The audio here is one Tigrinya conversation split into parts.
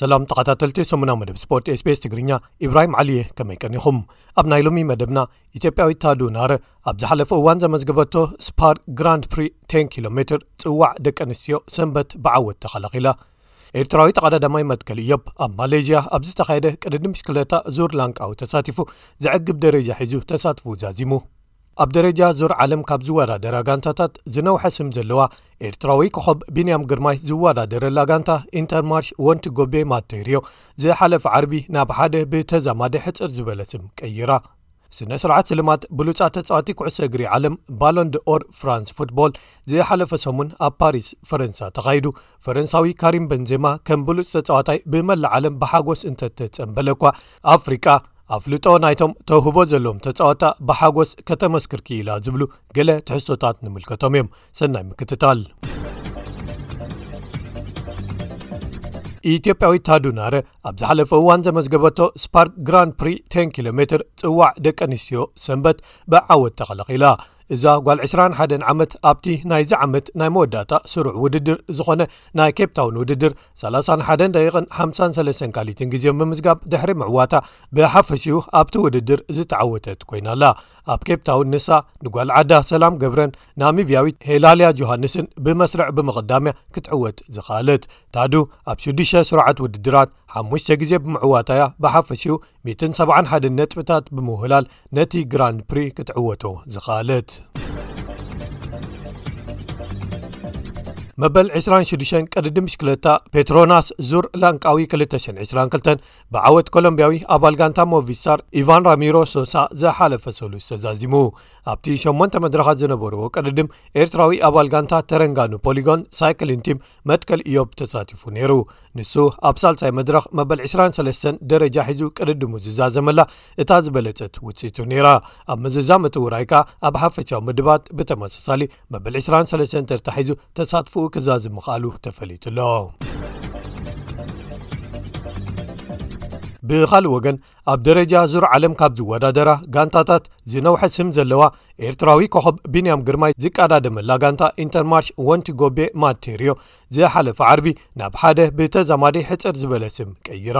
ሰላም ተኸታተልቲ ሰሙና መደብ ስፖርት ስቤስ ትግርኛ ኢብራሂም ዓሊየ ከመይ ቀኒኹም ኣብ ናይ ሎሚ መደብና ኢትዮጵያዊት ታዱ ናረ ኣብ ዝሓለፈ እዋን ዘመዝገበቶ ስፓር ግራንድ ፕሪ ቴን ኪሎ ሜትር ፅዋዕ ደቂ ኣንስትዮ ሰንበት ብዓወት ተኸላኺላ ኤርትራዊ ተቐዳዳማይ መትከል እዮብ ኣብ ማሌዥያ ኣብ ዝተኻየደ ቅድዲ ምሽክለታ ዙር ላንቃዊ ተሳቲፉ ዘዕግብ ደረጃ ሒዙ ተሳትፉ ዛዚሙ ኣብ ደረጃ ዙር ዓለም ካብ ዝወዳደራ ጋንታታት ዝነውሐ ስም ዘለዋ ኤርትራዊ ኮኸብ ቢንያም ግርማይ ዝወዳደረላ ጋንታ ኢንተርማርሽ ወንቲ ጎቤ ማተይርዮ ዝሓለፈ ዓርቢ ናብ ሓደ ብተዛማዲ ሕጽር ዝበለ ስም ቀይራ ስነ ስርዓት ስልማት ብሉጻት ተጻዋቲ ኩዕሶ እግሪ ዓለም ባሎንድ ኦር ፍራንስ ፉትቦል ዝሓለፈ ሰሙን ኣብ ፓሪስ ፈረንሳ ተኻይዱ ፈረንሳዊ ካሪም በንዜማ ከም ብሉፅ ተጻዋታይ ብመላእ ዓለም ብሓጎስ እንተተጸንበለ እኳ ኣፍሪቃ ኣፍልጦ ናይቶም ተውህቦ ዘለዎም ተጻዋታ ብሓጎስ ከተመስክር ክኢላ ዝብሉ ገለ ትሕሶታት ንምልከቶም እዮም ሰናይ ምክትታል ኢትዮጵያዊ ታዱናረ ኣብ ዝሓለፈ እዋን ዘመዝገበቶ ስፓርት ግራን ፕሪ 10 ኪሎ ሜትር ጽዋዕ ደቂ ኣንስትዮ ሰንበት ብዓወት ተኸለኺላ እዛ ጓል 21 ዓመት ኣብቲ ናይዚ ዓመት ናይ መወዳእታ ስሩዕ ውድድር ዝኾነ ናይ ኬፕታውን ውድድር 31 ደቂቕን 53 ካሊትን ግዜ ምምዝጋብ ድሕሪ ምዕዋታ ብሓፈሽኡ ኣብቲ ውድድር ዝተዓወተት ኮይና ኣላ ኣብ ኬፕታውን ንሳ ንጓል ዓዳ ሰላም ገብረን ናሚብያዊት ሄላልያ ጆሃንስን ብመስርዕ ብምቕዳምያ ክትዕወት ዝኸኣለት ታዱ ኣብ 6ዱሽተ ስሩዓት ውድድራት ሓሙሽተ ግዜ ብምዕዋታ እያ ብሓፈሽኡ 171 ነጥብታት ብምውህላል ነቲ ግራን ፕሪ ክትዕወቶ ዝኸኣለት መበል 26 ቀድዲ ምሽክለታ ፔትሮናስ ዙር ላንቃዊ 222 ብዓወት ኮሎምብያዊ ኣባል ጋንታ ሞቪስታር ኢቫን ራሚሮ ሶሳ ዝሓለፈ ሰሉስ ተዛዚሙ ኣብቲ ሸሞንተ መድረኻት ዝነበርዎ ቅድድም ኤርትራዊ ኣባል ጋንታ ተረንጋኑ ፖሊጎን ሳይክሊን ቲም መትከል እዮብ ተሳቲፉ ነይሩ ንሱ ኣብ ሳልሳይ መድረኽ መበል 23 ደረጃ ሒዙ ቅድድሙ ዝዛዘመላ እታ ዝበለጸት ውጽኢቱ ነይራ ኣብ ምዝዛም እቲ ውራይ ከኣ ኣብ ሓፈሻዊ ምድባት ብተመሳሳሊ መበል 23 ተርታሒዙ ተሳትፍኡ ክዛዝ ምኽኣሉ ተፈሊጡ ኣሎ ብኻልእ ወገን ኣብ ደረጃ ዙር ዓለም ካብ ዝወዳደራ ጋንታታት ዝነውሐ ስም ዘለዋ ኤርትራዊ ኮኸብ ቢንያም ግርማይ ዝቀዳደመላ ጋንታ ኢንተርማርሽ ወንቲ ጎቤ ማቴርዮ ዝሓለፈ ዓርቢ ናብ ሓደ ብተዛማዲ ሕፅር ዝበለ ስም ቀይራ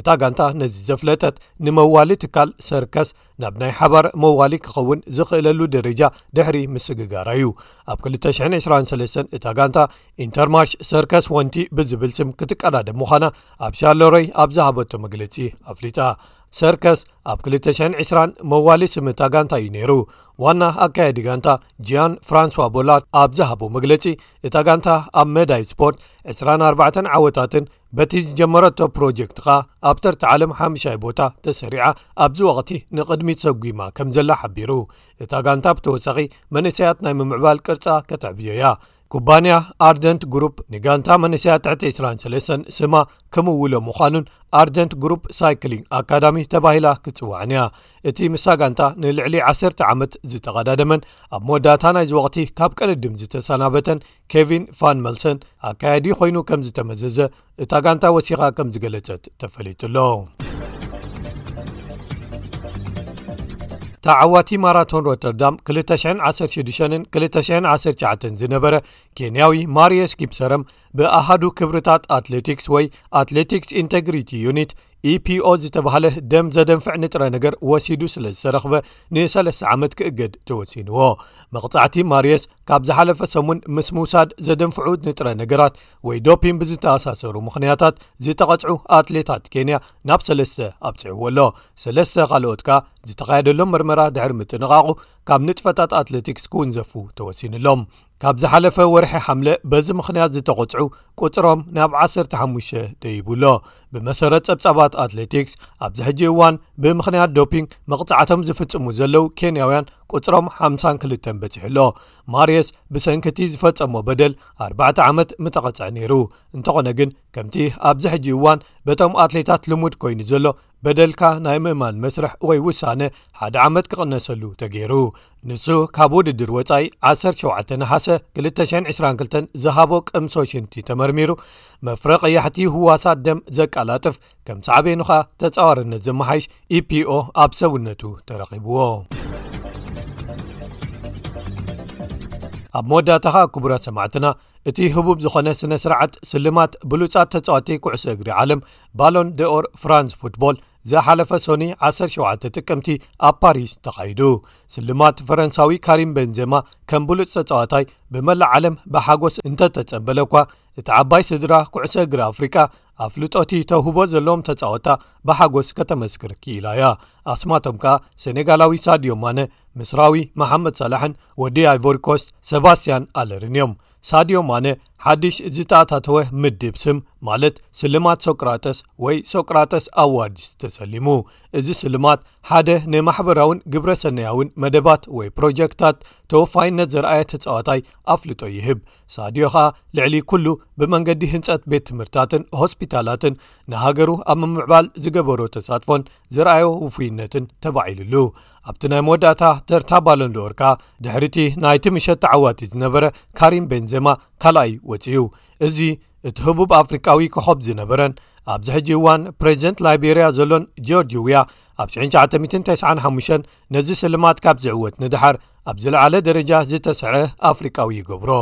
እታ ጋንታ ነዚ ዘፍለጠት ንመዋሊ ትካል ሰርከስ ናብ ናይ ሓባር መዋሊ ክኸውን ዝኽእለሉ ደረጃ ድሕሪ ምስግጋራ እዩ ኣብ 223 እታ ጋንታ ኢንተርማርሽ ሰርከስ ወንቲ ብዝብል ስም ክትቀዳደ ምዃና ኣብ ሻርሎሮይ ኣብ ዝሃበቶ መግለፂ ኣፍሊጣ ሰርከስ ኣብ 220 መዋሊ ስምታ ጋንታ እዩ ነይሩ ዋና ኣካየዲ ጋንታ ጂያን ፍራንስዋ ቦላርት ኣብ ዝሃቦ መግለፂ እታ ጋንታ ኣብ መዳይ ስፖርት 24 ዓወታትን በቲ ዝጀመረቶ ፕሮጀክት ከኣ ኣብ ተርታ ዓለም ሓምሻይ ቦታ ተሰሪዓ ኣብዚ ወቕቲ ንቕድሚት ሰጒማ ከም ዘላ ሓቢሩ እታ ጋንታ ብተወሳኺ መንእሰያት ናይ ምምዕባል ቅርጻ ከተዕብዮ እያ ኩባንያ ኣርደንት ግሩፕ ንጋንታ መንስያ ትሕቲ 23 ስማ ክምውሎ ምዃኑን ኣርደንት ግሩፕ ሳይክሊንግ ኣካዳሚ ተባሂላ ክጽዋዕን እያ እቲ ምሳ ጋንታ ንልዕሊ 1ሰ ዓመት ዝተቐዳደመን ኣብ መወዳእታ ናይዚ ወቕቲ ካብ ቀደድም ዝተሰናበተን ኬቪን ፋን መልሰን ኣካየዲ ኮይኑ ከም ዝተመዘዘ እታ ጋንታ ወሲኻ ከም ዝገለጸት ተፈሊጡ ኣሎ ተዓዋቲ ማራቶን ሮተርዳም 21629 ዝነበረ ኬንያዊ ማርየስ ኪፕሰረም ብኣሃዱ ክብርታት ኣትሌቲክስ ወይ ኣትሌቲክስ ኢንተግሪቲ ዩኒት ኢፒኦ ዝተባህለ ደም ዘደንፍዕ ንጥረ ነገር ወሲዱ ስለ ዝተረኽበ ንሰለስተ ዓመት ክእገድ ተወሲንዎ መቕጻዕቲ ማርየስ ካብ ዝሓለፈ ሰሙን ምስ ምውሳድ ዘደንፍዑ ንጥረ ነገራት ወይ ዶፒን ብዝተኣሳሰሩ ምኽንያታት ዝተቐጽዑ ኣትሌታት ኬንያ ናብ ሰለስተ ኣብጽዕዎ ኣሎ ሰለስተ ካልኦት ከኣ ዝተኻየደሎም መርመራ ድሕሪ ምጥንቓቑ ካብ ንጥፈታት ኣትለቲክስ ክውንዘፉ ተወሲኑሎም ካብ ዝሓለፈ ወርሒ ሓምለ በዚ ምኽንያት ዝተቖጽዑ ቁጽሮም ናብ 15 ደይቡ ኣሎ ብመሰረት ጸብጻባት ኣትሌቲክስ ኣብዚ ሕጂ እዋን ብምኽንያት ዶፒንግ መቕጻዕቶም ዝፍጽሙ ዘለዉ ኬንያውያን ቁጽሮም 52 በጺሑ ኣሎ ማርየስ ብሰንኪቲ ዝፈጸሞ በደል 4 ዓመት ምተቐጽዐ ነይሩ እንተኾነ ግን ከምቲ ኣብዚ ሕጂ እዋን በቶም ኣትሌታት ልሙድ ኮይኑ ዘሎ በደልካ ናይ ምእማን መስርሕ ወይ ውሳነ ሓደ ዓመት ክቕነሰሉ ተገይሩ ንሱ ካብ ውድድር ወፃኢ 17 ነሓሰ 222 ዝሃቦ ቅምሶ ሽንቲ ተመርሚሩ መፍረ ቀያሕቲ ህዋሳት ደም ዘቃላጥፍ ከም ሳዕበኑኻ ተፃዋርነት ዘመሓይሽ ኢፒኦ ኣብ ሰውነቱ ተረኺብዎ ኣብ መወዳእታኻ ክቡራት ሰማዕትና እቲ ህቡብ ዝኾነ ስነ ስርዓት ስልማት ብሉፃት ተፃዋቲ ኩዕሶ እግሪ ዓለም ባሎን ደኦር ፍራንስ ፉትቦል ዝሓለፈ ሶኒ 17 ጥቅምቲ ኣብ ፓሪስ ተኻይዱ ስልማት ፈረንሳዊ ካሪም በንዘማ ከም ብሉፅ ተፃዋታይ ብመላእ ዓለም ብሓጎስ እንተተፀበለ እኳ እቲ ዓባይ ስድራ ኩዕሰ እግሪ ኣፍሪቃ ኣፍልጦቲ ተውህቦ ዘለዎም ተፃወታ ብሓጎስ ከተመስክር ክኢላ እያ ኣስማቶም ከኣ ሰኔጋላዊ ሳድዮ ማነ ምስራዊ መሓመድ ሳላሕን ወዲ ኣይቮሪኮስት ሰባስትያን ኣለርን እዮም ሳድዮ ማነ ሓድሽ ዝተኣታተወ ምድብ ስም ማለት ስልማት ሶቅራጠስ ወይ ሶቅራጠስ ኣዋርድስ ተሰሊሙ። እዚ ስልማት ሓደ ንማሕበራውን ግብረ ሰናያውን መደባት ወይ ፕሮጀክታት ተወፋይነት ዘርኣየ ተጻዋታይ ኣፍልጦ ይህብ። ሳድዮ ከኣ ልዕሊ ኩሉ ብመንገዲ ህንጸት ቤት ትምህርታትን ሆስፒታላትን ንሃገሩ ኣብ ምምዕባል ዝገበሮ ተሳትፎን ዘርኣዮ ውፉይነትን ተባዒሉሉ። ኣብቲ ናይ መወዳእታ ተርታ ባሎንድኦር ከኣ ድሕሪቲ ናይቲ ምሸት ተዓዋቲ ዝነበረ ካሪም ቤንዘማ ካልኣይ ወጺኡ እዚ እቲ ህቡብ ኣፍሪቃዊ ኮኸብ ዝነበረን ኣብዚ ሕጂ እዋን ፕሬዚደንት ላይቤርያ ዘሎን ጆርጅ ውያ ኣብ 995 ነዚ ስልማት ካብ ዝዕወት ንድሓር ኣብ ዝለዓለ ደረጃ ዝተሰዐ ኣፍሪቃዊ ይገብሮ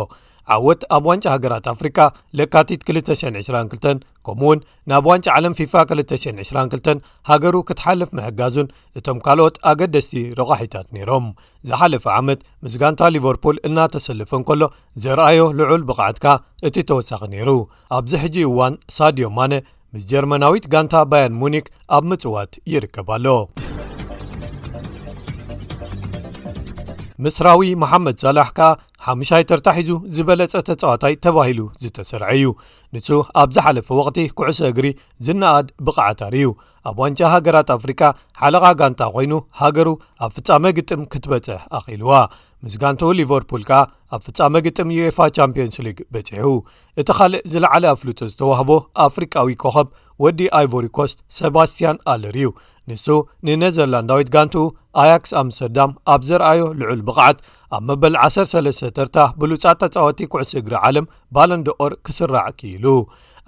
ዓወት ኣብ ዋንጫ ሃገራት ኣፍሪቃ ለካቲት 222 ከምኡ ውን ናብ ዋንጫ ዓለም ፊፋ 222 ሃገሩ ክትሓልፍ ምሕጋዙን እቶም ካልኦት ኣገደስቲ ረቛሒታት ነይሮም ዝሓለፈ ዓመት ምስ ጋንታ ሊቨርፑል እናተሰልፈ ከሎ ዘርኣዮ ልዑል ብቕዓት ከኣ እቲ ተወሳኺ ነይሩ ኣብዚ ሕጂ እዋን ሳድዮ ማነ ምስ ጀርመናዊት ጋንታ ባያን ሙኒክ ኣብ ምጽዋት ይርከብ ኣሎ ምስራዊ መሓመድ ሳላሕ ከኣ ሓሙሻይ ተርታ ሒዙ ዝበለጸ ተጻዋታይ ተባሂሉ ዝተሰርዐ እዩ ንሱ ኣብ ዝሓለፈ ወቕቲ ኩዕሶ እግሪ ዝነኣድ ብቕዓት ኣርእዩ ኣብ ዋንጫ ሃገራት ኣፍሪቃ ሓለቓ ጋንታ ኮይኑ ሃገሩ ኣብ ፍጻመ ግጥም ክትበጽሕ ኣኽኢልዋ ምስ ጋንተኡ ሊቨርፑል ከኣ ኣብ ፍጻመ ግጥም ዩኤፋ ቻምፕዮንስ ሊግ በጺሑ እቲ ካልእ ዝለዓለ ኣፍልጦ ዝተዋህቦ ኣፍሪቃዊ ኮኸብ ወዲ ኣይቮሪኮስት ሰባስትያን ኣለር እዩ ንሱ ንነዘርላንዳዊት ጋንቱ ኣያክስ ኣምስተርዳም ኣብ ዘርኣዮ ልዑል ብቕዓት ኣብ መበል 13 ተርታ ብሉፃት ተፃወቲ ኩዕሲ እግሪ ዓለም ባለንደኦር ክስራዕ ክኢሉ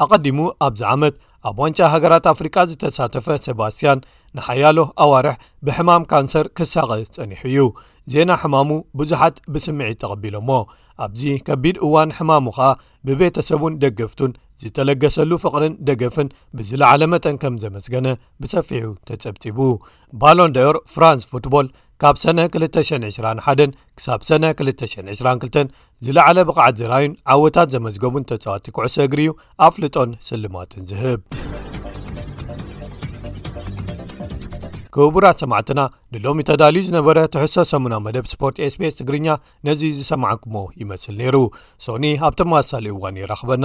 ኣቐዲሙ ኣብዚ ዓመት ኣብ ዋንጫ ሃገራት ኣፍሪቃ ዝተሳተፈ ሰባስትያን ንሓያሎ ኣዋርሕ ብሕማም ካንሰር ክሳቐ ጸኒሑ እዩ ዜና ሕማሙ ብዙሓት ብስምዒት ተቐቢሎሞ ኣብዚ ከቢድ እዋን ሕማሙ ኸኣ ብቤተሰቡን ደገፍቱን ዝተለገሰሉ ፍቕርን ደገፍን ብዝለዓለ መጠን ከም ዘመስገነ ብሰፊሑ ተጸብጺቡ ባሎንደር ፍራንስ ፉትቦል ካብ ሰነ 221 ክሳብ ሰነ 222 ዝለዓለ ብቕዓት ዘራዩን ዓወታት ዘመዝገቡን ተጻዋቲ ኩዕሶ እግሪ እዩ ኣፍልጦን ስልማትን ዝህብ ክቡራት ሰማዕትና ንሎሚ ተዳልዩ ዝነበረ ትሕሶ ሰሙና መደብ ስፖርት ስቤስ ትግርኛ ነዚ ዝሰማዕኩሞ ይመስል ነይሩ ሶኒ ኣብቲ ማሳሊ እዋን ይራኽበና